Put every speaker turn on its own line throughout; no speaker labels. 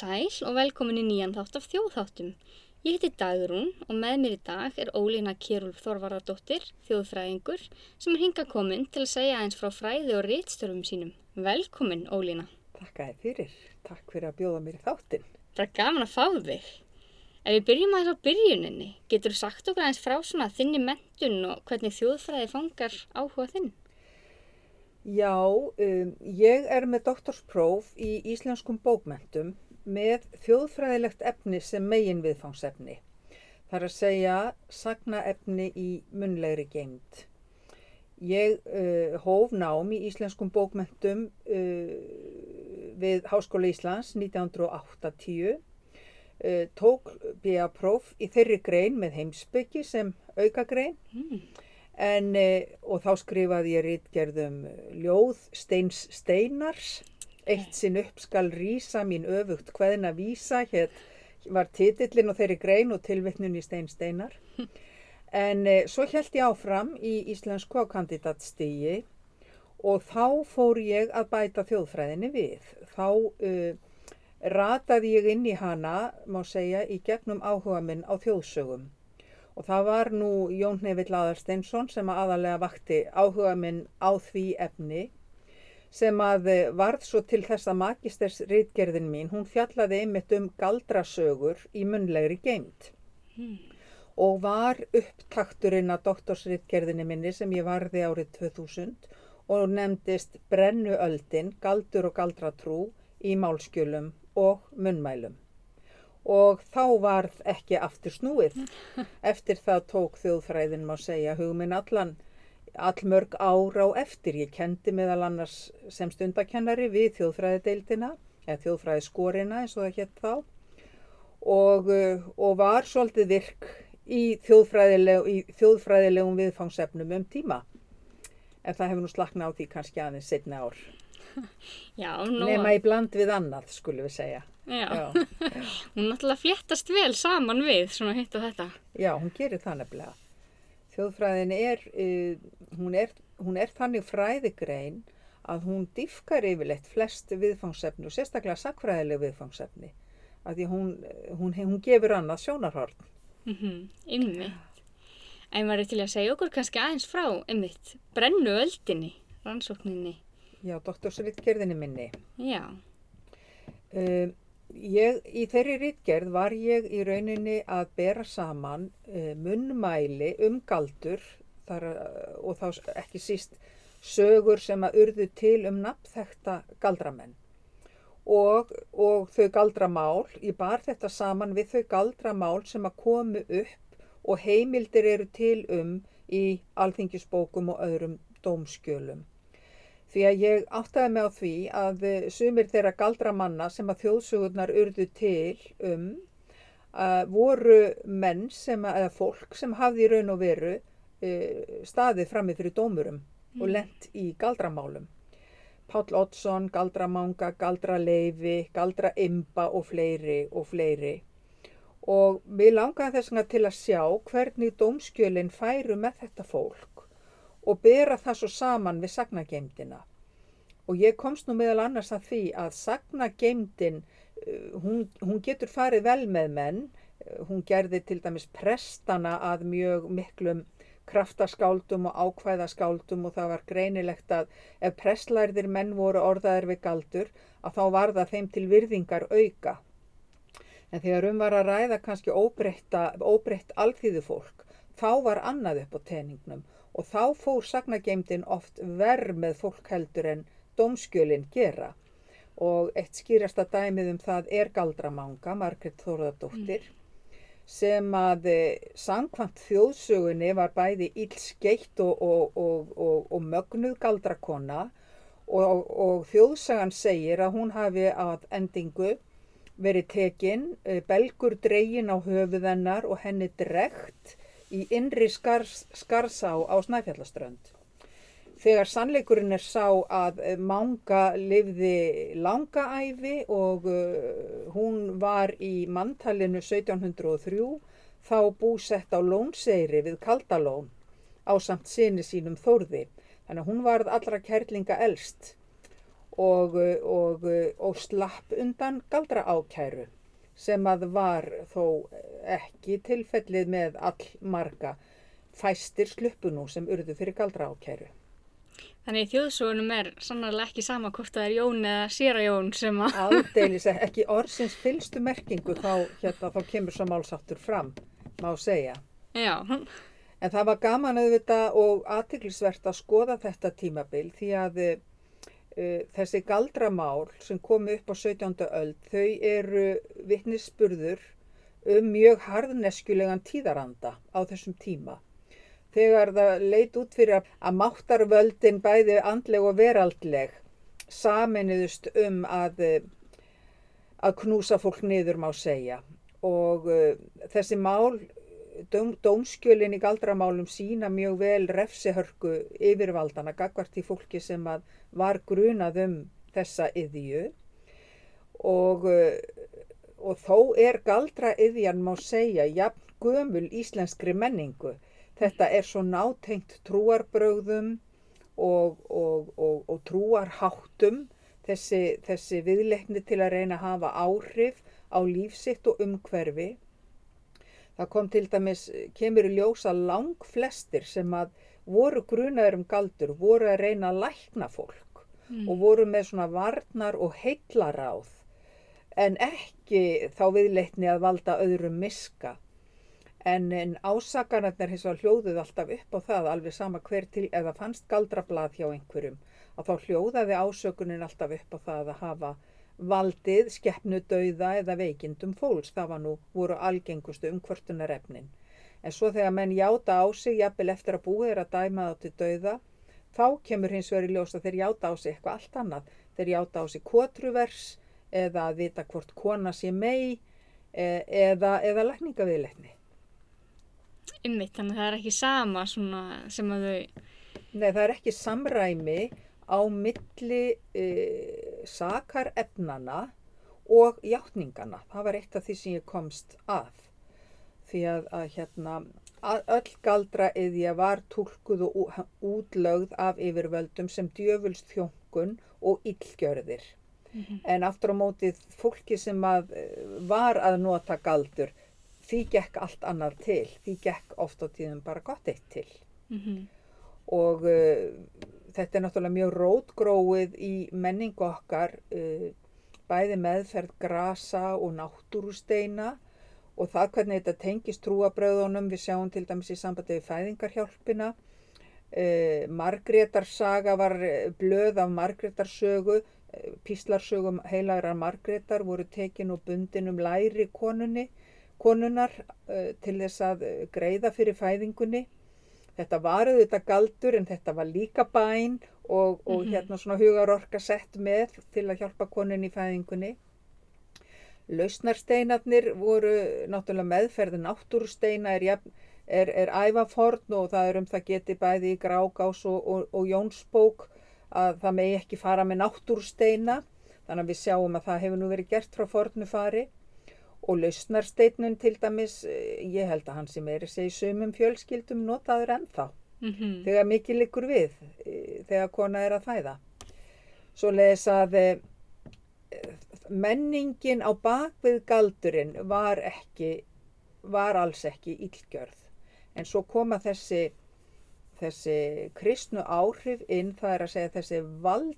sæl og velkomin í nýjan þátt af þjóðþáttum. Ég heiti Dagrún og með mér í dag er Ólína Kjærúlf Þorvaradóttir, þjóðfræðingur, sem er hinga komin til að segja eins frá fræði og réttstörfum sínum. Velkomin, Ólína.
Takk að þið fyrir. Takk fyrir að bjóða mér í þáttinn.
Það er gaman að fá þig. Ef við byrjum aðeins á byrjuninni, getur þú sagt okkur aðeins frá svona þinni mentun og hvernig þjóðfræði fangar áhuga þinn?
Já, um, ég er með doktorspróf í íslenskum bókmentum með þjóðfræðilegt efni sem megin viðfangsefni. Það er að segja sagnaefni í munlegri geimt. Ég uh, hóf nám í íslenskum bókmentum uh, við Háskóla Íslands 1980, uh, tók BA-próf í þeirri grein með heimsbyggi sem aukagrein
Mm.
en, uh, og þá skrifaði ég rítgerðum ljóð Steins Steinars, eitt sinn upp skal rísa mín öfugt hvaðina vísa, hér var titillin og þeirri grein og tilvittnun í Stein Steinar. En eh, svo held ég áfram í íslensku á kandidatstígi og þá fór ég að bæta þjóðfræðinni við. Þá uh, rataði ég inn í hana, má segja, í gegnum áhuga minn á þjóðsögum. Og það var nú Jón Hnefill Aðarsteinsson sem að aðalega vakti áhuga minn á því efni sem að eh, varð svo til þess að magisters rítgerðin mín, hún fjallaði einmitt um galdrasögur í munlegri geimt
Mm.
og var upptakturinn að doktorsritgerðinni minni sem ég varði árið 2000 og nefndist Brennuöldin, galdur og galdratrú í málskjölum og munnmælum. Og þá varð ekki aftur snúið. Eftir það tók þjóðfræðin má segja hugminn allan allmörg ára á eftir. Ég kendi meðal annars sem stundakennari við þjóðfræðideildina, eða þjóðfræðiskorina eins og það hétt þá og, uh, og var svolítið virk í, þjóðfræðileg, í þjóðfræðilegum viðfangsefnum um tíma. En það hefur nú slaknað á því kannski aðeins setna ár.
Já, nú,
Nema í bland við annað, skulum við segja.
já.
Já,
hún náttúrulega fléttast vel saman við svona hitt og þetta.
já hún gerir það nefnilega. Þjóðfræðin er, uh, hún er, hún er þannig fræðigrein að hún diffkar yfirleitt flest viðfangsefni og sérstaklega sakfræðileg viðfangsefni. Af því hún, hún, hún gefur annað sjónarhorn.
Mm -hmm, Ymmitt. En var til að segja okkur kannski aðeins frá ymmitt brennu öldinni, rannsókninni.
Já, doktorsritgerðinni minni.
Já.
Uh, ég, í þeirri ritgerð var ég í rauninni að bera saman uh, munnmæli um galdur þar, uh, og þá ekki síst sögur sem að urðu til um nafnþekta galdramenn. Og, og þau galdramál, ég bar þetta saman við þau galdramál sem að komu upp og heimildir eru til um í alþingisbókum og öðrum dómskjölum. Því að ég áttaði mig á því að eh, sumir þeirra galdramanna sem að þjóðsögurnar urðu til um uh, voru menn sem að, eða fólk sem hafði í raun og veru uh, staðið frammi fyrir dómurum og lent í galdramálum. Páll Oddsson, Galdramanga, Galdraleifi, Galdraimba og fleiri og fleiri. Og við langaði þess vegna til að sjá hvernig dómskjölinn færu með þetta fólk og bera það svo saman við sagnageimdina. Og ég komst nú meðal annars að því að sagnageimdin, uh, hún, hún getur farið vel með menn, Uh, hún gerði til dæmis prestana að mjög miklum kraftaskáldum og ákvæðaskáldum og það var greinilegt að ef prestlærðir menn voru orðaðir við galdur að þá var það þeim til virðingar auka. En þegar um var að ræða kannski óbreytt alþýðu fólk, þá var annað upp á teningnum og þá fór sagnageimdin oft verð með fólk heldur en dómskjölinn gera. Og eitt skýrasta dæmið um það er Galdramanga, Margret Þórðardóttir, sem að eh, samkvæmt þjóðsögunni var bæði ílskeitt og, og, og, og mögnuð galdrakona og þjóðsagan segir að hún hafi að endingu verið tekinn, eh, belgur dregin á höfuðennar og henni dregt í innri skars, skarsá á Snæfjallaströnd. Þegar sannleikurinn er sá að Manga lifði langa æfi og uh, hún var í manntalinu 1703 þá búsett á Lónseyri við Kaldalón á samt sinni sínum Þórði. Þannig að hún varð allra kærlinga elst og, og, og slapp undan galdra ákæru sem að var þó ekki tilfellið með all marga fæstir sluppu nú sem urðu fyrir galdra ákæru.
Þannig í þjóðsónum er sannarlega ekki sama hvort það er Jón eða Sýra Jón sem að...
Aldeilis ekki orðsins fylstu merkingu þá, hérna, þá kemur svo málsáttur fram, má segja.
Já.
En það var gaman auðvitað og aðtiklisvert að skoða þetta tímabil því að uh, þessi galdramál sem komu upp á 17. öld, þau eru vittnisspurður um mjög harðneskjulegan tíðaranda á þessum tíma þegar það leit út fyrir að máttarvöldin bæði andleg og veraldleg saminuðust um að, að knúsa fólk niður má segja og uh, þessi mál, dóm, dómskjölin í galdramálum sína mjög vel refsihörku yfirvaldana gagvart í fólki sem var grunað um þessa yðju og, uh, og þó er galdra yðjan má segja jafn gömul íslenskri menningu. Þetta er svo nátengt trúarbröðum og, og, og trúarháttum, þessi, þessi viðleikni til að reyna að hafa áhrif á lífsitt og umhverfi. Það kom til dæmis, kemur í ljósa lang flestir sem að voru grunaður um galdur, voru að reyna að lækna fólk mm. og voru með svona varnar og heitlaráð en ekki þá viðleikni að valda öðrum miska. En, en ásakanarnir hins vegar hljóðuð alltaf upp á það alveg sama hver til eða fannst galdrablað hjá einhverjum að þá hljóðaði ásökunin alltaf upp á það að hafa valdið, skeppnu dauða eða veikindum fólks. Það var nú voru algengustu umkvörtunar efnin. En svo þegar menn játa á sig, jafnvel eftir að búið er að dæma þá til dauða, þá kemur hins vegar í ljós að þeir játa á sig eitthvað allt annað. Þeir játa á sig kotruvers eða að vita hvort kona sé mei e, eða, eða lækningaviðleikni.
Ymmitt, þannig að það er ekki sama sem að þau...
Nei, það er ekki samræmi á milli e, sakarefnana og hjáttningana. Það var eitt af því sem ég komst að. Því að, að hérna, öll galdra eðja var tólkuð og útlögð af yfirvöldum sem djöfulst þjónkun og illgjörðir. Mm -hmm. En aftur á mótið fólki sem að, e, var að nota galdur því gekk allt annar til, því gekk oft á tíðum bara gott eitt til. Mm -hmm. Og uh, þetta er náttúrulega mjög rótgróið í menningu okkar, uh, bæði meðferð grasa og náttúrusteina og það hvernig þetta tengist trúabröðunum, við sjáum til dæmis í sambandi við fæðingarhjálpina. Uh, Margrétarsaga var blöð af Margrétarsögu, píslarsögum heilagrar Margrétar voru tekin og bundin um læri konunni konunar uh, til þess að greiða fyrir fæðingunni. Þetta var auðvitað galdur en þetta var líka bæn og, og mm -hmm. hérna svona hugarorka sett með til að hjálpa konun í fæðingunni. Lausnarsteinarnir voru náttúrulega meðferði náttúrusteina er, er, er ævaforn og það er um það geti bæði í Grágás og, og, og Jónsbók að það megi ekki fara með náttúrusteina þannig að við sjáum að það hefur nú verið gert frá fornu fari og lausnarsteitnun til dæmis, eh, ég held að hann sem er segja sumum fjölskyldum notaður ennþá mm -hmm. þegar mikið likur við eh, þegar kona er að fæða. Svo leiðis að eh, menningin á bakvið galdurinn var ekki, var alls ekki ílgjörð en svo koma þessi, þessi kristnu áhrif inn, það er að segja þessi vald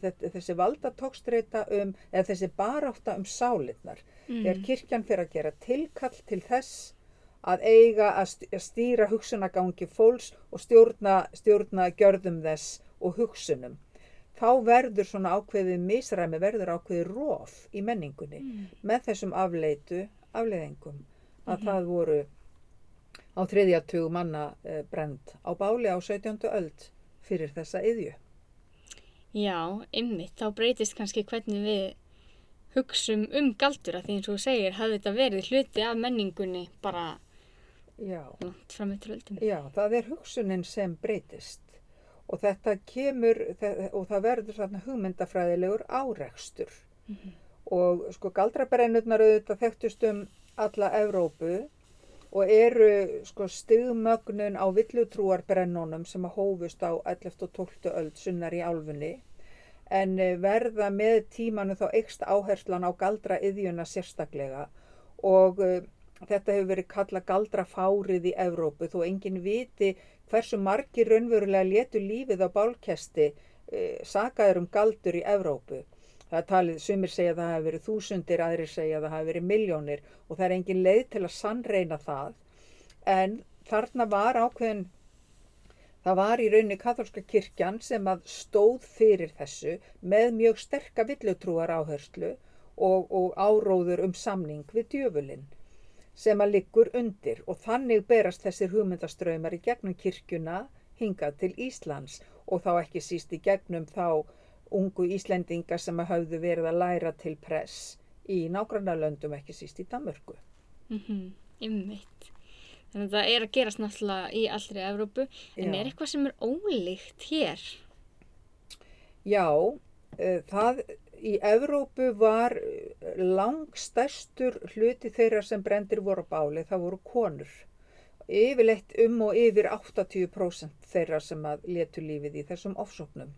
þessi valdatókstreita um, eða þessi baráta um sálinnar. Mm. Þegar kirkjan fyrir að gera tilkall til þess að eiga að stýra hugsunagangi fólks og stjórna, stjórna gjörðum þess og hugsunum. Þá verður svona ákveðið misræmi, verður ákveðið róf í menningunni mm. með þessum afleitu, afleiðingum að mm. það voru á þriðjartug manna eh, brend á báli á 17. öld fyrir þessa yðju.
Já, ymmið, þá breytist kannski hvernig við hugsum um galdur að því eins og þú segir, hafði þetta verið hluti af menningunni bara langt fram eftir öldum.
Já, það er hugsunin sem breytist. Og þetta kemur og það verður svona hugmyndafræðilegur áreikstur mm -hmm. og sko galdrabrennurnar auðvitað þekktust um alla Evrópu og eru sko stigmögnun á villutrúarbrennunum sem að hófust á 11. og 12. öld sunnar í álfunni en eh, verða með tímanu þá eikst áherslan á galdra yðjuna sérstaklega og uh, þetta hefur verið kalla galdrafárið í Evrópu þó enginn viti hversu margir raunverulega letu lífið á bálkesti uh, sagaður um galdur í Evrópu. Það er talið, sumir segja að það hafi verið þúsundir, aðrir segja að það hafi verið miljónir og það er engin leið til að sannreina það. En þarna var ákveðin, það var í rauninni katholska kirkjan sem að stóð fyrir þessu með mjög sterka villutrúar áherslu og, og áróður um samning við djöfulinn sem að liggur undir og þannig berast þessir hugmyndaströymar í gegnum kirkjuna hingað til Íslands og þá ekki síst í gegnum þá ungu Íslendinga sem hafðu verið að læra til press í nákvæmlega löndum ekki síst í Danmörku.
Mm -hmm, Ymmiðt. Þannig að það er að gerast náttúrulega í allri Evrópu, en
Já.
er eitthvað sem er ólíkt hér?
Já, uh, það í Evrópu var langstærstur hluti þeirra sem brendir voru báli, það voru konur. Yfirleitt um og yfir 80% þeirra sem að letu lífið í þessum ofsóknum.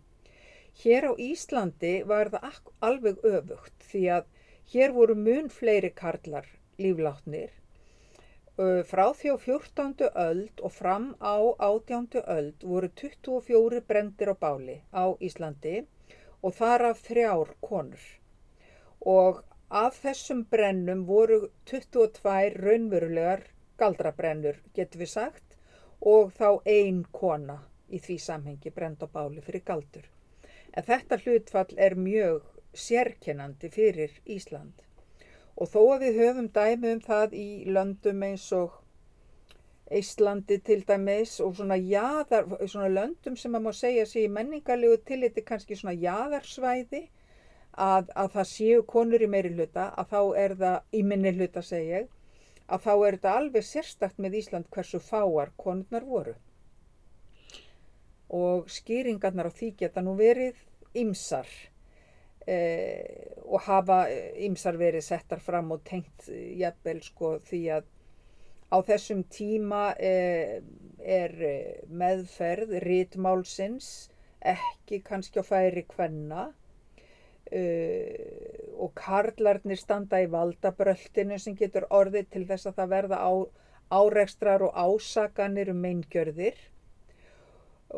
Hér á Íslandi var það alveg öfugt því að hér voru mun fleiri karlar líflátnir. Ö, Frá því á 14. öld og fram á 18. öld voru 24 brendir á báli á Íslandi og þar af þrjár konur. Og af þessum brennum voru 22 raunverulegar galdrabrennur, getur við sagt, og þá ein kona í því samhengi brend á báli fyrir galdur. En þetta hlutfall er mjög sérkennandi fyrir Ísland. Og þó að við höfum dæmi um það í löndum eins og Íslandi til dæmis og svona, jaðar, svona löndum sem að má segja sig í menningarlegu tilliti kannski svona jaðarsvæði að, að það séu konur í meiri hluta, að þá er það í minni hluta segja að þá er þetta alveg sérstakt með Ísland hversu fáar konurnar voru og skýringarnar á því geta nú verið ymsar eh, og hafa ymsar verið settar fram og tengt eh, jafnvel sko því að á þessum tíma eh, er eh, meðferð rítmálsins ekki kannski á færi kvenna uh, og karlarnir standa í valdabröltinu sem getur orðið til þess að það verða á, árekstrar og ásakanir um meingjörðir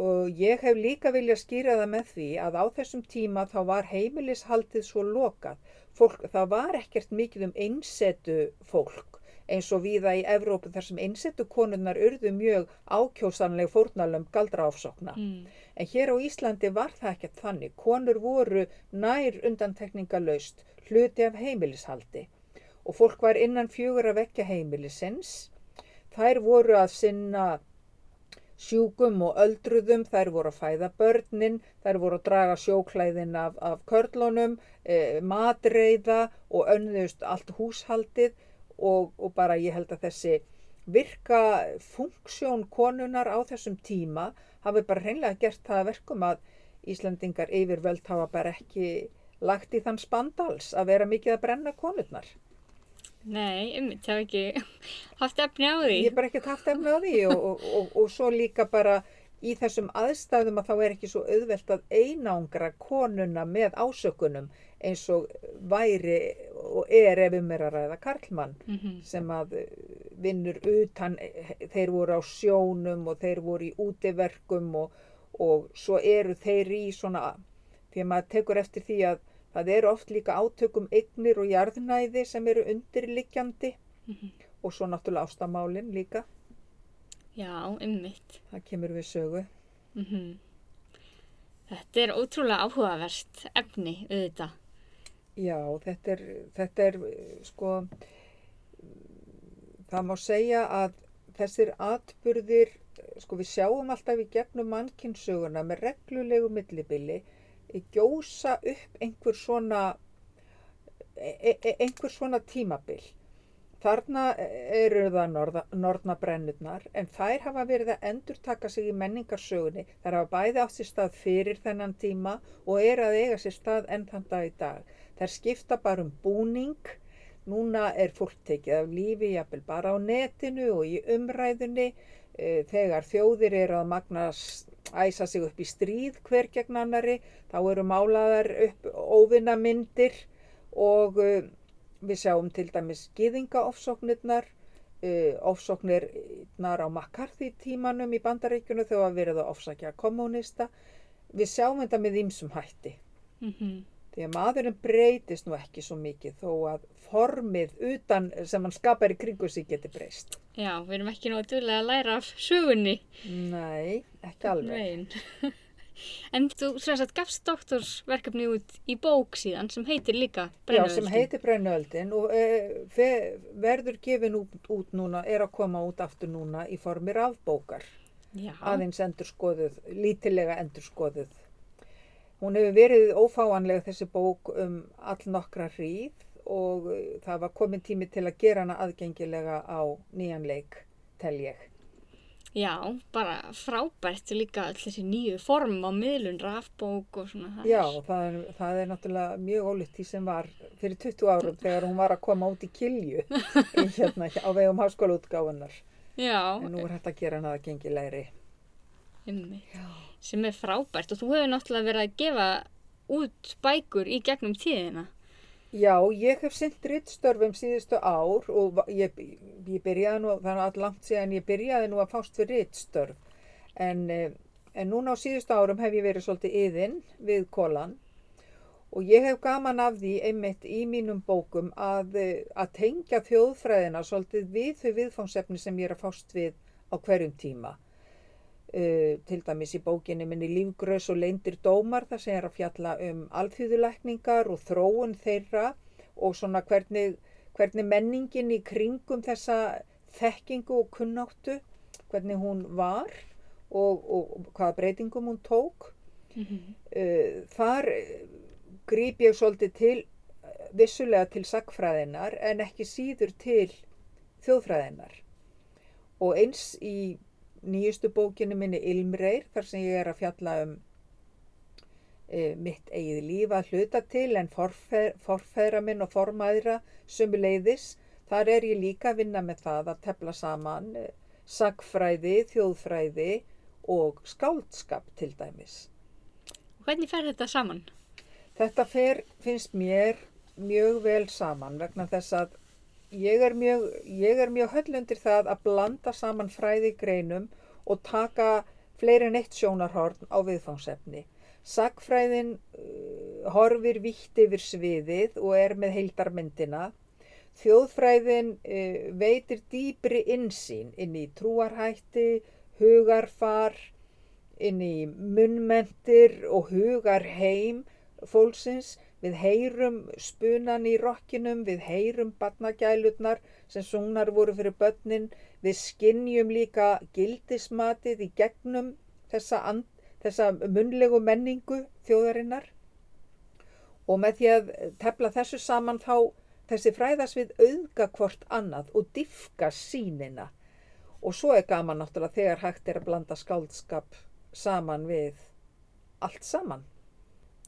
og ég hef líka viljað skýra það með því að á þessum tíma þá var heimilishaldið svo lokað fólk, það var ekkert mikið um einsetu fólk eins og viða í Evrópu þar sem einsetu konunnar urðu mjög ákjósanleg fórnalömm galdraáfsókna.
Mm.
En hér á Íslandi var það ekkert þannig. Konur voru nær undantekningalaust hluti af heimilishaldi og fólk var innan fjögur að vekja heimilisins. Þær voru að sinna sjúkum og öldruðum, þær voru að fæða börnin, þær voru að draga sjóklæðin af, af körlunum, e, matreiða og önnuðust allt húshaldið og, og bara ég held að þessi virka funksjón konunar á þessum tíma hafi bara hreinlega gert það að verkum að Íslandingar yfirvöld hafa bara ekki lagt í þann spandals að vera mikið að brenna konurnar.
Nei, einmitt, það hef ekki haft efni á því.
Ég hef bara ekkert haft efni á því og, og, og, og svo líka bara í þessum aðstæðum að þá er ekki svo auðvelt að einangra konuna með ásökunum eins og væri og er ef um er að ræða Karlmann
Mhm.
sem að eh, vinnur utan, eh, þeir voru á sjónum og þeir voru í útiverkum og, og svo eru þeir í svona, því að maður tekur eftir því að það eru oft líka átökum eignir og jarðnæði sem eru undirliggjandi
Mhm.
og svo náttúrulega ástamálin líka,
Já, einmitt.
það kemur við sögu.
Mm Þetta er ótrúlega áhugavert efni, auðvitað.
Já, þetta er, þetta er sko, það má segja að þessir atburðir, eh, sko við sjáum alltaf í gegnum mannkynsöguna með reglulegu millibili, gjósa upp einhver svona, e e einhver svona tímabil. Þarna eru það norða, norðnabrennurnar en þær hafa verið að endurtaka sig í menningarsögunni. Þær hafa bæði átt sér stað fyrir þennan tíma og eru að eiga sér stað enn þann dag í dag. Þær skipta bara um búning. Núna er fólk tekið af lífi jafnvel bara á netinu og í umræðunni. Þegar þjóðir eru að magnast æsa sig upp í stríð hver gegn annari, þá eru málaðar upp óvinna myndir og uh, við sjáum til dæmis gýðingaofsóknirnar, uh, ofsóknirnar á McCarthy tímanum í bandaríkjunu þegar að verið að ofsakja kommunista. Við sjáum þetta með ýmsum hætti.
Mm
Því að maðurinn breytist nú ekki svo mikið þó að formið utan sem hann skapar í kringu sig geti breyst.
Já, við erum ekki nú að duðlega að læra af sögunni.
Nei, ekki alveg.
En þú að gafst doktorsverkefni út í bók síðan sem heitir líka
Já,
Brennuöldin.
sem heitir Brennuöldin og e, verður gefin út, út núna, er að koma út aftur núna í formi rafbókar.
Já,
Aðeins endurskoðuð, lítilega endurskoðuð. Hún hefur verið ófáanleg þessi bók um all nokkra hríð og eh, það var komin tími til að gera hana aðgengilega á nýjan leik, tel ég.
já, bara frábært líka öll þessi nýju form á miðlun, rafbók og svona það.
Já, það er, það er náttúrulega mjög ólíkt því sem var fyrir 20 árum þegar hún var að koma út í kilju hérna á vegum háskólaútgáfunar.
Já,
En nú er hægt að gera hana aðgengilegri.
einmitt. Sem er frábært og þú hefur náttúrulega verið að gefa út bækur í gegnum tíðina.
Já, ég hef sinnt rittstörfum síðustu ár og ég, ég byrjaði nú, það er allt langt síðan ég byrjaði nú að fást fyrir rittstörf. En, eh, en núna á síðustu árum hef ég verið svolítið yðin við kolan og ég hef gaman af því einmitt í mínum bókum að, eh, að tengja þjóðfræðina svolítið við þau viðfánsefni sem ég er að fást við á hverjum tíma. Uh, til dæmis í bókinni minni Lífgrös og leindir dómar þar sem er að fjalla um alþýðulækningar og þróun þeirra og svona hvernig, hvernig menningin í kringum þessa þekkingu og kunnáttu, hvernig hún var og, og, og hvaða breytingum hún tók.
Mm
Uh, þar grýp ég svolítið til, vissulega til sagfræðinar en ekki síður til þjóðfræðinar. Og eins í nýjustu bókinu minni Ilmreir, þar sem ég er að fjalla um e, mitt eigið líf að hluta til en forfeð, forfeðra minn og formæðra sömuleiðis. Þar er ég líka að vinna með það að tefla saman e, sagfræði, þjóðfræði og skáldskap til dæmis.
Hvernig fer þetta saman?
Þetta fer, finnst mér mjög vel saman vegna þess að ég er mjög, mjög höll undir það að blanda saman fræði greinum og taka fleiri en eitt sjónarhorn á viðfangsefni. Sagfræðin uh, horfir vítt yfir sviðið og er með heildarmyndina. Þjóðfræðin uh, veitir dýbri insýn inn í trúarhætti, hugarfar, inn í munnmentir og hugarheim fólksins. Við heyrum spunan í rokkinum, við heyrum barnagælurnar sem sungnar voru fyrir börnin, við skinnjum líka gildismatið í gegnum þessa, and, þessa munlegu menningu þjóðarinnar. Og með því að tefla þessu saman þá þessi fræðasvið auðga hvort annað og diffka sínina og svo er gaman náttúrulega þegar hægt er að blanda skáldskap saman við allt saman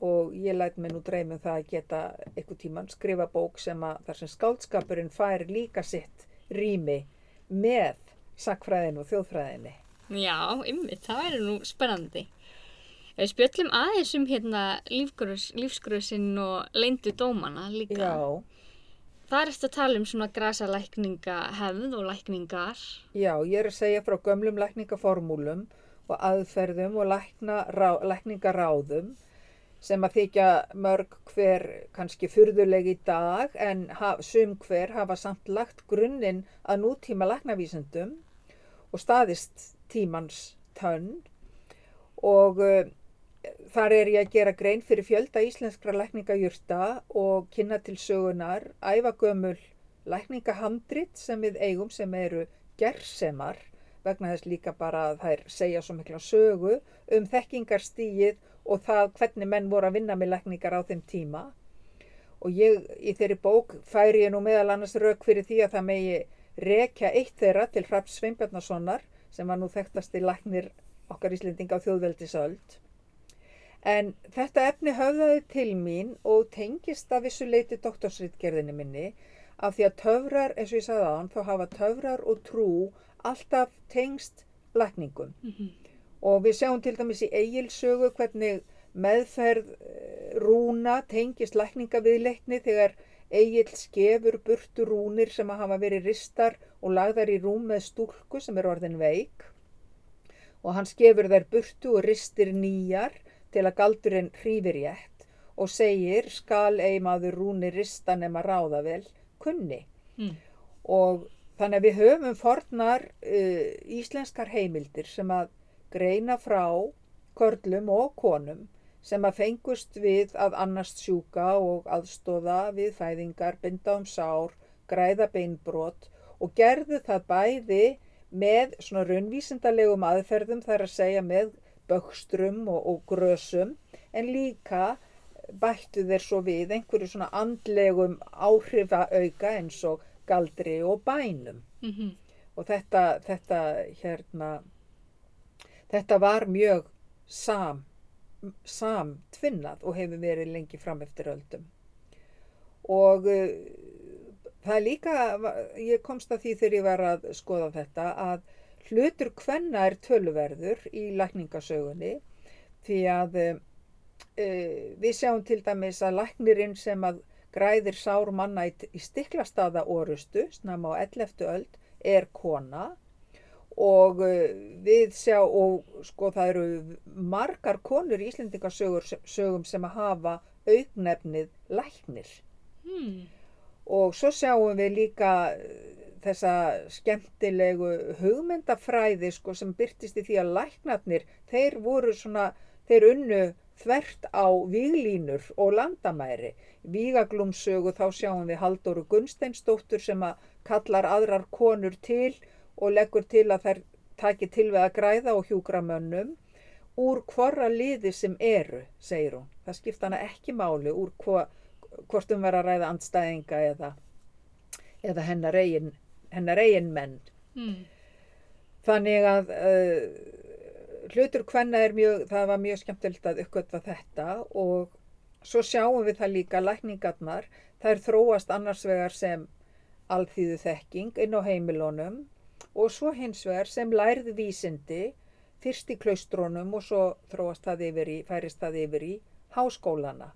og ég læt mig nú dreymum það að geta einhver tíman skrifa bók sem að þar sem skáldskapurinn fær líka sitt rými með sakfræðinu og þjóðfræðinu.
Já, ymmið, það væri nú spennandi. Við spjöllum aðeins um hérna lífsgröðsinn og leindu dómana líka.
Já,
Það er eftir að tala um svona grasa lækninga hefð og lækningar.
já, ég er að segja frá gömlum lækningaformúlum og aðferðum og lækningaráðum sem að þykja mörg hver kannski furðuleg í dag en ha, sum hver hafa samt lagt grunninn að nútíma læknavísendum og staðist tímans tönn. Og uh, þar er ég að gera grein fyrir fjölda íslenskra lækningajurta og kynna til sögunar æfagömmul lækningahandrit sem við eigum sem eru gersemar vegna þess líka bara að þær segja svo mikla sögu um þekkingarstíið og það hvernig menn voru að vinna með lækningar á þeim tíma og ég í þeirri bók færi ég nú meðal annars rauk fyrir því að það megi rekja eitt þeirra til Hraps Sveinbjarnasonar sem var nú þekktasti læknir okkar Íslendinga á þjóðveldisöld. En þetta efni höfðaði til mín og tengist að vissu leiti doktorsritgerðinni minni af því að töfrar, eins og ég sagði á hann, þá hafa töfrar og trú alltaf tengst lækningum.
Mm
Og við sjáum til dæmis í eigilsögu hvernig meðferð eh, rúna tengist lækningaviðleikni þegar Egil skefur burtu rúnir sem að hafa verið ristar og lagðar í rúm með stúlku sem er orðin veik og hann skefur þær burtu og ristir nýjar til að galdurinn hrífir rétt og segir skal eimaður rúnir rista nema ráða vel kunni
Mm.
og þannig að við höfum fornar uh, íslenskar heimildir sem að greina frá körlum og konum sem að fengust við að annast sjúka og aðstóða við fæðingar, binda um sár, græða beinbrot og gerðu það bæði með svona raunvísindalegum aðferðum þar að segja með bökstrum og, og grösum en líka bættu þeir svo við einhverju svona andlegum áhrifauka eins og galdri og bænum.
Mhm.
og þetta, þetta hérna þetta var mjög sam samtvinnað og hefur verið lengi fram eftir öldum. Og uh, það er líka ég komst að því þegar ég var að skoða þetta að hlutur hvenna er töluverður í lækningasögunni. Því að uh, við sjáum til dæmis að læknirinn sem að græðir sár manna í, stiklastaða orustu, snemma á 11. öld, er kona og uh, við sjá, og sko það eru margar konur í Íslendingasögum sem að hafa augnefnið læknir
Hmm.
og svo sjáum við líka uh, þessa skemmtilegu hugmyndafræði sko sem byrtist í því að læknarnir, þeir voru svona, þeir unnu þvert á víglínur og landamæri. Vígaglúmsögu þá sjáum við Halldóru Gunnsteinsdóttur sem að kallar aðrar konur til og leggur til að þær taki til við að græða og hjúgra mönnum úr hvora liði sem eru, segir hún. Það skipta hana ekki máli úr hva, hvort um vera að ræða andstæðinga eða, eða hennar eigin, hennar eigin menn.
Hmm.
Þannig að uh, hlutur hvenna er mjög, það var mjög skemmtilegt að uppgötva þetta og svo sjáum við það líka lækningarnar, þær þróast annars vegar sem alþýðu þekking inn á heimilónum og svo hins vegar sem lærði vísindi fyrst í klaustrónum og svo þróast það yfir í, færist það yfir í háskólana.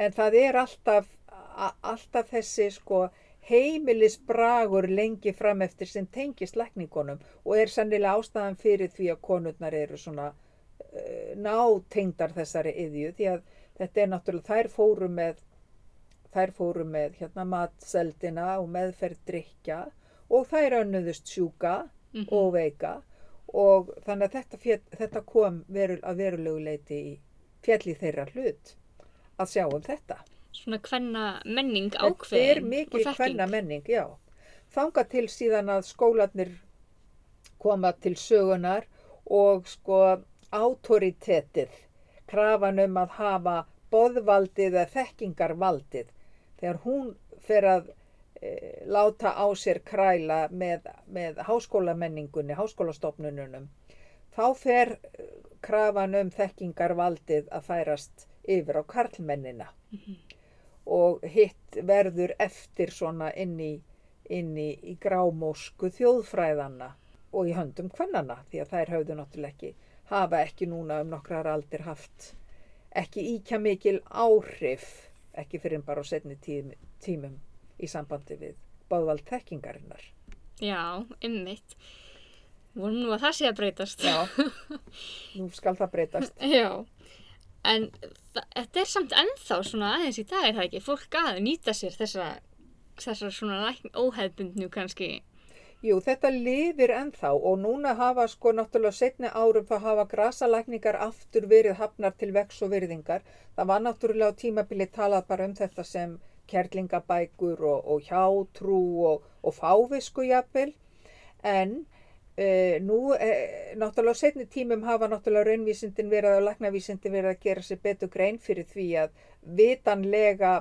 En það er alltaf, alltaf þessi sko heimilisbragur lengi fram eftir sem tengist lækningunum og er sannilega ástæðan fyrir því að konurnar eru svona uh, nátengdar þessari yðju því að þetta er náttúrulega, þær fóru með þær fóru með hérna matseldina og meðferð drikja og þær önnuðust sjúka
Mhm.
og veika og þannig að þetta, fél, þetta kom veru, að verulegu leiti í fjalli þeirra hlut að sjá um þetta.
Svona hvenna menning
Þetta er
ákveðin
mikið hvenna menning, já. Þanga til síðan að skólanir koma til sögunar og sko autoritetið, krafan um að hafa boðvaldið eða þekkingarvaldið. Þegar hún fer að e, láta á sér kræla með, með háskólamenningunni, háskólastofnununum, þá fer eh, krafan um þekkingarvaldið að færast yfir á karlmennina og hitt verður eftir svona inn í, inn í, í grámósku þjóðfræðana og í höndum kvennana því að þær höfðu náttúrulega ekki hafa ekki núna um nokkrar aldir haft ekki íkja mikil áhrif ekki fyrir bara á setni tím, tímum í sambandi við báðvald þekkingarinnar.
Já. Vonum nú að það sé að breytast.
Já, nú skal það breytast.
Já. En þetta er samt ennþá svona aðeins í dag, er það ekki? Fólk að nýta sér þessa, þessar svona lækn, óheðbundnu kannski.
Jú, þetta lifir ennþá og núna hafa sko náttúrulega setni árum þá hafa grasalækningar aftur verið hafnar til vex og virðingar. Það var náttúrulega á tímabili talað bara um þetta sem kerlingabækur og, og hjátrú og, og fávisku jafnvel. En e, nú, e, náttúrulega á setni tímum hafa náttúrulega raunvísindin verið og læknavísindin verið að gera sér betur grein fyrir því að vitanlega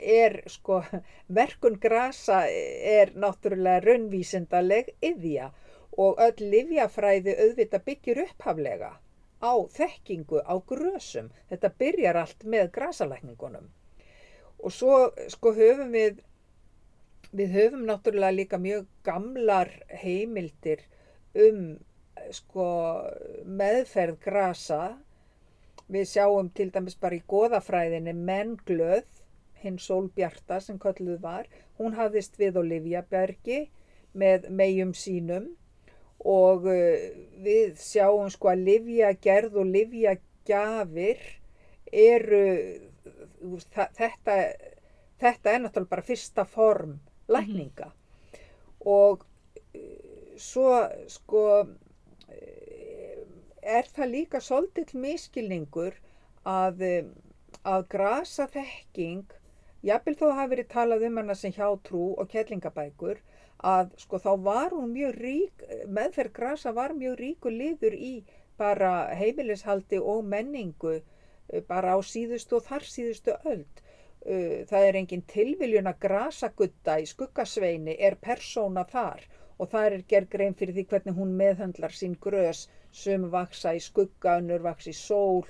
er sko verkun grasa er náttúrulega raunvísindaleg yðja og öll livjafræði auðvitað byggir upphaflega á þekkingu, á grösum. Þetta byrjar allt með grasalækningunum. Og svo sko höfum við, við höfum náttúrulega líka mjög gamlar heimildir um sko meðferð grasa. Við sjáum til dæmis bara í goðafræðinni mennglöð, hinn Sólbjarta sem kölluð var. Hún hafðist við Olivjabjergi með megjum sínum og uh, við sjáum sko að livjagerð og livjagjafir eru, þetta, þetta er náttúrulega bara fyrsta form lækninga og uh, svo sko uh, er það líka svolítill miskilningur að, um, að grasa þekking, jafnvel þó hafi verið talað um hana sem hjátrú og kettlingabækur, að sko þá var hún mjög rík, meðferð grasa var mjög ríku liður í bara heimilishaldi og menningu uh, bara á síðustu og þar síðustu öld. Það er engin tilviljun að grasagutta í skuggasveini er persóna þar og það er gerð grein fyrir því hvernig hún meðhandlar sín grös. Sem vaksa í skugga, önnur vaksa í sól,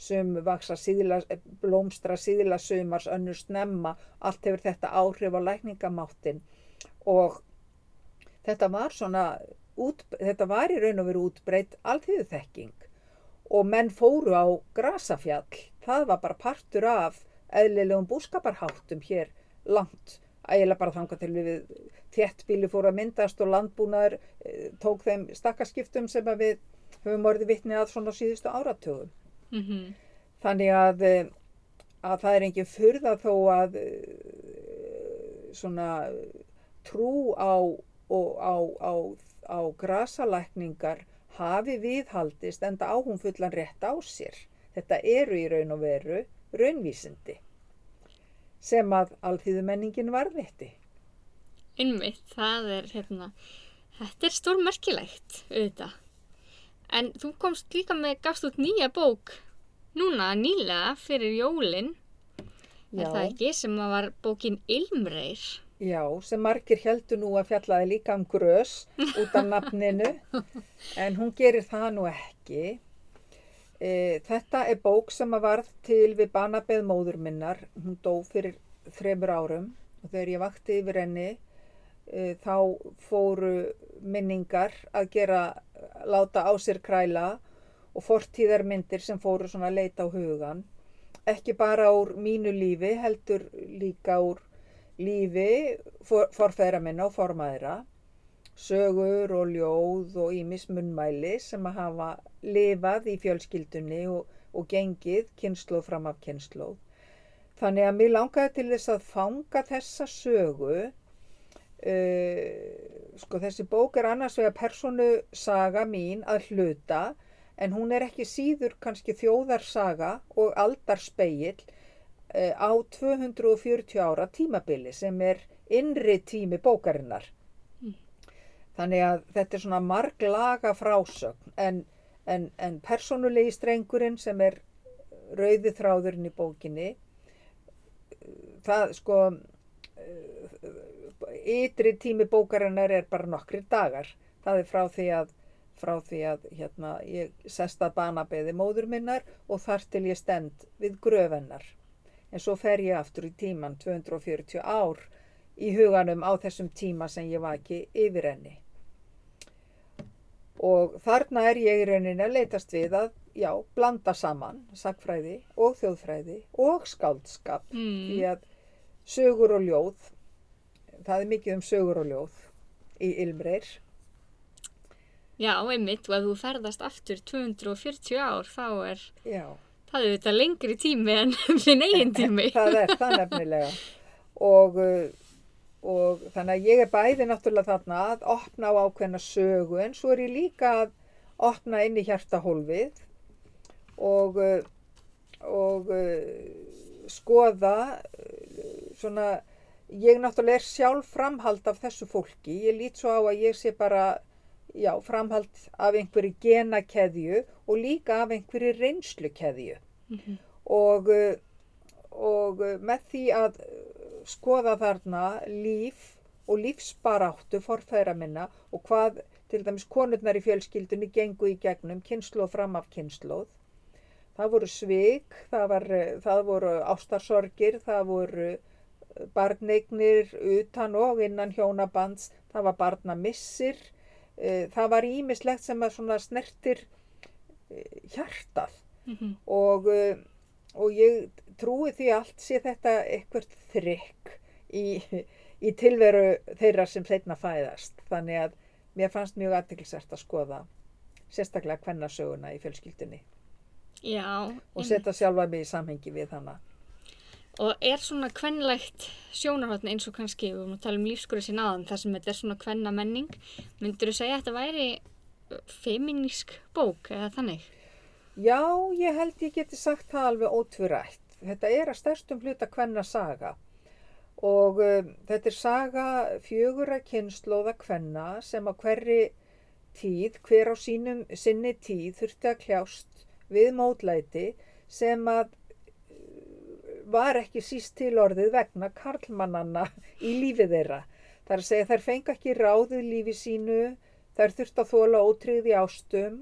sem vaksa síðla, blómstra síðla sumars, önnur snemma, allt hefur þetta áhrif á lækningamáttin. Og þetta var svona, út, þetta var í raun og veru útbreytt allþýðu þekking og menn fóru á grasafjall, það var bara partur af eðlilegum búskaparháttum hér langt, eiginlega bara þangað til við þéttbíli fóru að myndast og landbúnaður e, tók þeim stakkarskiptum sem við höfum orðið vittni að svona síðustu áratögum.
Mm -hmm.
Þannig að, eh, að það er engin fyrða þó að eh, svona trú á, á, á, á grasalækningar hafi viðhaldist enda á hún fullan rétt á sér. Þetta eru í raun og veru raunvísindi sem að alþýðumenningin varðvitti.
Einmitt, það er hérna, þetta er stórmerkilegt auðvitað. En þú komst líka með, gafst út nýja bók núna nýlega fyrir jólinn, er það ekki, sem var bókin Ilmreir.
Já, sem margir heldur nú að fjallaði líka um grös út af nafninu, en hún gerir það nú ekki. E, þetta er bók sem að varð til við banabeð móður minnar, hún dó fyrir þremur árum og þegar ég vakti yfir henni e, þá fóru minningar að gera, láta á sér kræla og fortíðarmyndir sem fóru svona að leita á hugan. Ekki bara úr mínu lífi, heldur líka úr lífi for, forfæra minna og formaðira, sögur og ljóð og ímis munnmæli sem að hafa lifað í fjölskyldunni og, og gengið kynnslóð fram af kynnslóð. Þannig að mér langaði til þess að fanga þessa sögu Uh, sko þessi bók er annars vega personu saga mín að hluta en hún er ekki síður kannski þjóðarsaga og aldarspegil uh, á 240 ára tímabili sem er innri tími bókarinnar mm. þannig að þetta er svona marglaga frásögn en, en, en personulegi strengurinn sem er rauði þráðurinn í bókinni það sko ytri tími bókarinnar er bara nokkri dagar. Það er frá því að, frá því að hérna, ég sesta banabeði móður minnar og þar til ég stend við gröfennar. En svo fer ég aftur í tíman 240 ár í huganum á þessum tíma sem ég var ekki yfir henni. Og þarna er ég í rauninni að leytast við að, já, blanda saman sagfræði og þjóðfræði og skáldskap.
Mm.
Því að sögur og ljóð það er mikið um sögur og ljóð í Ilmreir.
Já, einmitt, og ef þú ferðast aftur 240 ár, þá er
Já.
það er þetta lengri tími en minn eigin tími.
það er það nefnilega. Og, og þannig að ég er bæði náttúrulega þarna að opna á ákveðna sögu, en svo er ég líka að opna inn í hjartahólfið og, og skoða svona ég náttúrulega er sjálf framhald af þessu fólki. Ég lít svo á að ég sé bara já, framhald af einhverju genakeðju og líka af einhverju reynslukeðju.
Mm -hmm.
og, og með því að skoða þarna líf og lífsbaráttu forfæra minna og hvað til dæmis konurnar í fjölskyldunni gengu í gegnum kynnslóð fram af kynnslóð. Það voru svig, það, var, það voru ástarsorgir, það voru barneignir utan og innan hjónabands, það var barnamissir, uh, það var ímislegt sem að snertir uh, hjartað
Mhm.
og, uh, og ég trúi því allt sé þetta eitthvað þrykk í, í tilveru þeirra sem þeirna fæðast. Þannig að mér fannst mjög aðtiklisert að skoða sérstaklega kvennasöguna í fjölskyldunni
Já.
og setja sjálfa mig í samhengi við hana.
Og er svona kvennlegt sjónarhóttni eins og kannski, við vorum að tala um lífskurðu sín aðan, þar sem þetta er svona kvenna menning, myndur þú segja að þetta væri uh, feminísk bók eða þannig?
Já, ég held ég geti sagt það alveg ótvurætt. Þetta er að stærstum hluta kvenna saga og um, þetta er saga fjögura kynnslóða kvenna sem á hverri tíð, hver á sínum, sinni tíð þurfti að kljást við mótlæti sem að uh, var ekki síst til orðið vegna karlmannanna í lífi þeirra. Það er að segja þær fengi ekki ráðið lífi sínu, þær þurfti að þóla ótryggði ástum,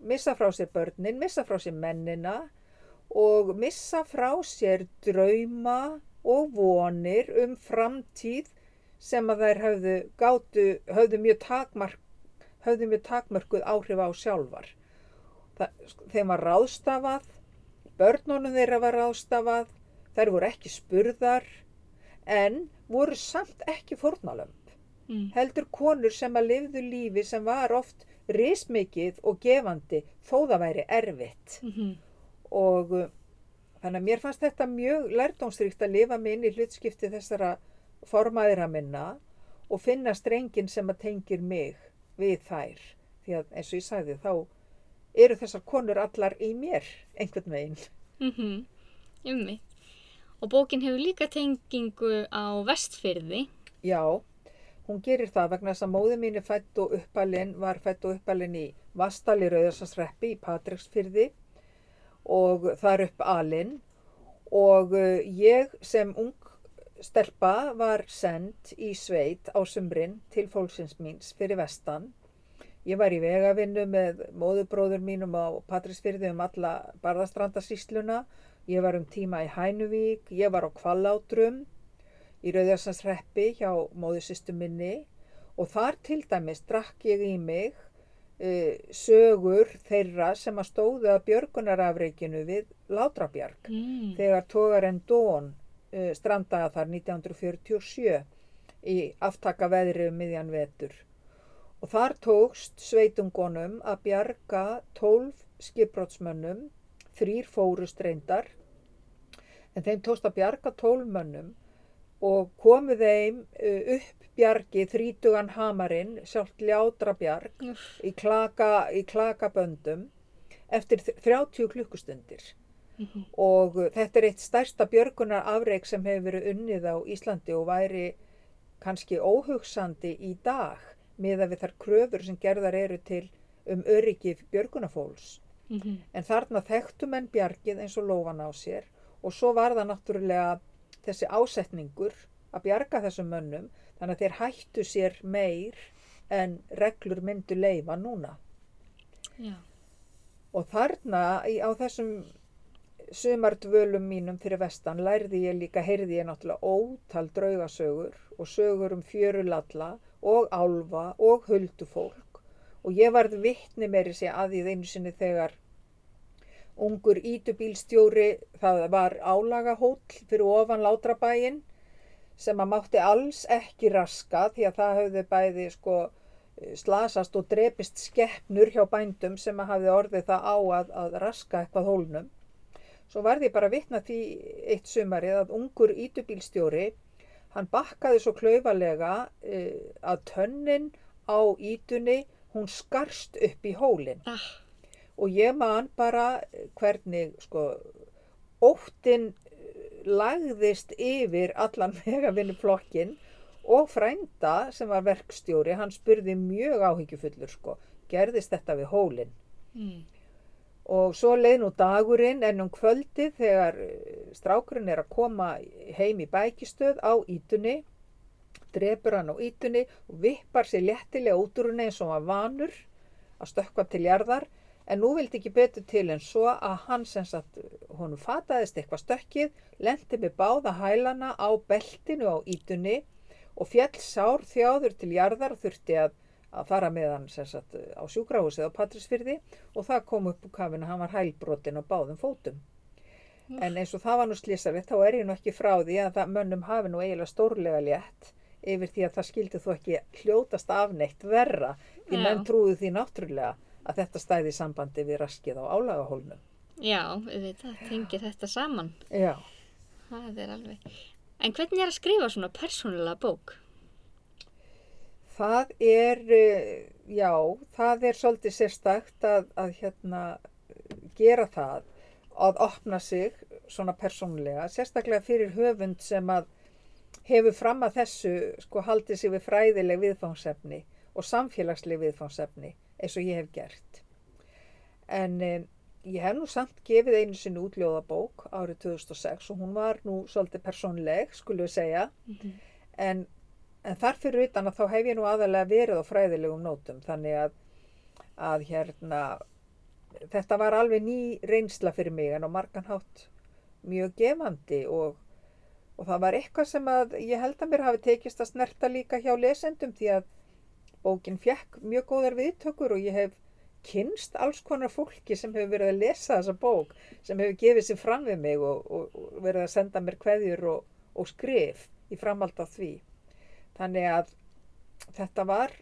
missa frá sér börnin, missa frá sér mennina og missa frá sér drauma og vonir um framtíð sem að þær höfðu, gátu, höfðu, mjög, takmark, höfðu mjög takmörkuð áhrif á sjálfar. Það, þeim var ráðstafað, börnunum þeirra var ráðstafað, þær voru ekki spurðar en voru samt ekki fórnalömb.
Mm.
Heldur konur sem að lifðu lífi sem var oft rismikið og gefandi þó það væri erfitt
Mm
og uh, þannig að mér fannst þetta mjög lærdómsríkt að lifa mig inn í hlutskipti þessara formaðira minna og finna strengin sem að tengir mig við þær því að eins og ég sagði þá eru þessar konur allar í mér einhvern veginn.
Mhm, Jummi. Og bókin hefur líka tengingu á vestfyrði.
Já, hún gerir það vegna þess að móði mín fætt uppalinn, var fætt og uppalinn í Vastali Rauðarsansreppi í Patreksfyrði og þar upp alinn og uh, ég sem ung stelpa var send í sveit á sumrin til fólksins míns fyrir vestan. Ég var í vegavinnu með móðubróður mínum á Patreksfyrði um alla barðastrandasísluna. Ég var um tíma í Hænuvík, ég var á Kvallátrum í Rauðarsansreppi hjá móðusistu minni og þar til dæmis drakk ég í mig uh, sögur þeirra sem að stóðu að björgunarafreikinu við Látrabjarg
Mm.
þegar tógarinn Dón uh, strandaði þar 1947 í aftaka veðri um miðjan vetur. Og þar tókst sveitungunum að bjarga 12 skipbrótsmönnum, þrýr fórust reyndar, en þeim tókst að bjarga 12 mönnum og komu þeim uh, upp bjargi þrítugan hamarinn, sjálft ljátra bjarg í, klaka, í klakaböndum eftir þ- 30 klukkustundir
Mhm.
og uh, þetta er eitt stærsta björgunar afreik sem hefur verið unnið á Íslandi og væri kannski óhugsandi í dag með að við þar kröfur sem gerðar eru til um öryggi björgunafólks.
Mhm.
En þarna þekktu menn bjargið eins og lófan á sér og svo var það náttúrulega þessi ásetningur að bjarga þessum mönnum þannig að þeir hættu sér meir en reglur myndu leifa núna.
Já.
Og þarna í, á þessum sumardvölum mínum fyrir vestan lærði ég líka, heyrði ég náttúrulega ótal draugasögur og sögur um fjörulalla og álfa og huldufólk og ég varð vittni meiri sé að því einu sinni þegar ungur ítubílstjóri, það var álagahóll fyrir ofan látrabæin sem að mátti alls ekki raska því að það höfðu bæði sko slasast og drepist skeppnur hjá bændum sem að hafði orðið það á að, að raska eitthvað hólnum. Svo varði ég bara að vitna því eitt sumarið að ungur ítubílstjóri, hann bakkaði svo klaufalega uh, að tönnin á ítunni, hún skarst upp í hólinn.
Ah,
Og ég man bara hvernig sko óttin lagðist yfir allan vegavinnuflokkin og frænda sem var verkstjóri, hann spurði mjög áhyggjufullur sko, gerðist þetta við hólinn?
mm.
Og svo leið nú dagurinn en um kvöldið þegar eh, strákurinn er að koma heim í bækistöð á ítunni, drepur hann á ítunni og vippar sér léttilega út úr henni eins og hann vanur að stökkva til jarðar en nú vildi ekki betur til en svo að hann sem sagt, honum fataðist eitthvað stökkið, lendi með báða hælana á beltinu á ítunni og fjall sár þjáður til jarðar þurfti að að fara með hann sem sagt, á sjúkrahúsið á Patrísfyrði og það kom upp úr kafinu, hann var hælbrotin á báðum fótum. En eins og það var nú slísarvið, þá er ég nú ekki frá því að mönnum hafi nú eiginlega stórlega létt yfir því að það skildi þú ekki hljótast afneitt verra því
Já.
menn trúðu því náttúrulega að þetta stæði sambandi við raskið á álagahólnum.
Já, auðvitað, tengir þetta saman.
Já,
Það er alveg. En hvernig er að skrifa svona persónulega bók?
það er, eh, já, það er svolítið sérstakt að, að hérna gera það, að opna sig svona persónulega, sérstaklega fyrir höfund sem að hefur fram að þessu sko haldið sig við fræðileg viðfangsefni og samfélagsleg viðfangsefni eins og ég hef gert. En um, ég hef nú samt gefið einu sinni útljóðabók árið 2006 og hún var nú svolítið persónleg, skulum við segja. En, en þar fyrir utan að þá hef ég nú aðalega verið á fræðilegum nótum þannig að, að hérna, þetta var alveg ný reynsla fyrir mig en á marganhátt mjög gefandi og, og það var eitthvað sem að ég held að mér hafi tekist að snerta líka hjá lesendum því að bókin fekk mjög góðar viðtökur og ég hef kynst alls konar fólki sem hefur verið að lesa þessa bók sem hefur gefið sér fram við mig og, og, og verið að senda mér kveðjur og, og skrif í framhald af því. Þannig að þetta var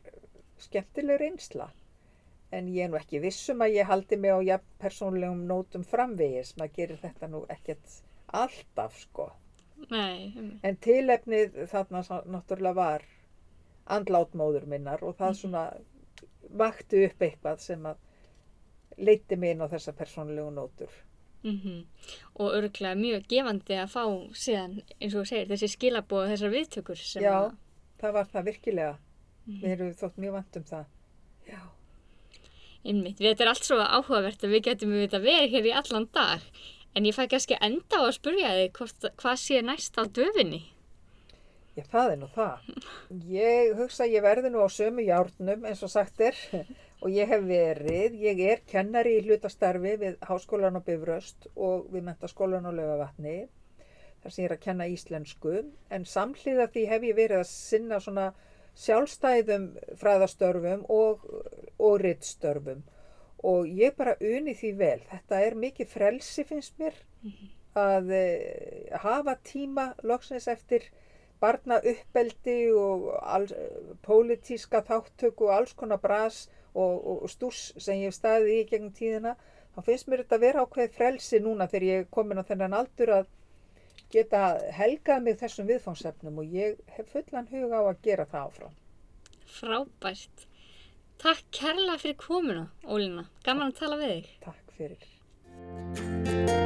skemmtileg reynsla en ég er nú ekki vissum að ég haldi mig á jafn persónlegum nótum framvegis, maður gerir þetta nú ekkert alltaf sko.
Nei.
En tilefnið þarna náttúrulega var andlátmóður minnar og það svona vakti upp eitthvað sem að leiti mig inn á þessa persónlegu nótur.
Mm Og örgulega mjög gefandi að fá síðan, eins og þú segir, þessi skilabóð þessar viðtökur sem
Já,
að,
það var það virkilega. Við erum þótt mjög vant um það. Já,
einmitt, þetta er allt svo áhugavert að við getum við þetta verið hér í allan dag. En ég fæ kannski enda á að spurja þig hvað sé næst á döfinni?
Já, það er nú það. Ég hugsa að ég verði nú á sömu járnum eins og sagt er og ég hef verið, ég er kennari í hlutastarfi við Háskólan og Bifröst og við Mentaskólan og Laugavatni þar sem ég er að kenna íslensku en samhliða því hef ég verið að sinna svona sjálfstæðum fræðastörfum og, og rittstörfum og ég bara uni því vel. Þetta er mikið frelsi finnst mér að e, hafa tíma loksins eftir barna uppeldi og alls, pólitíska þáttöku og alls konar bras og, og, stús sem ég hef staðið í gegnum tíðina þá finnst mér þetta að vera ákveð frelsi núna þegar ég er komin á þennan aldur að geta helgað mig þessum viðfánsefnum og ég hef fullan huga á að gera það áfram.
Frábært. Takk kærlega fyrir komuna, Ólína. Gaman að tala við þig.
Takk fyrir.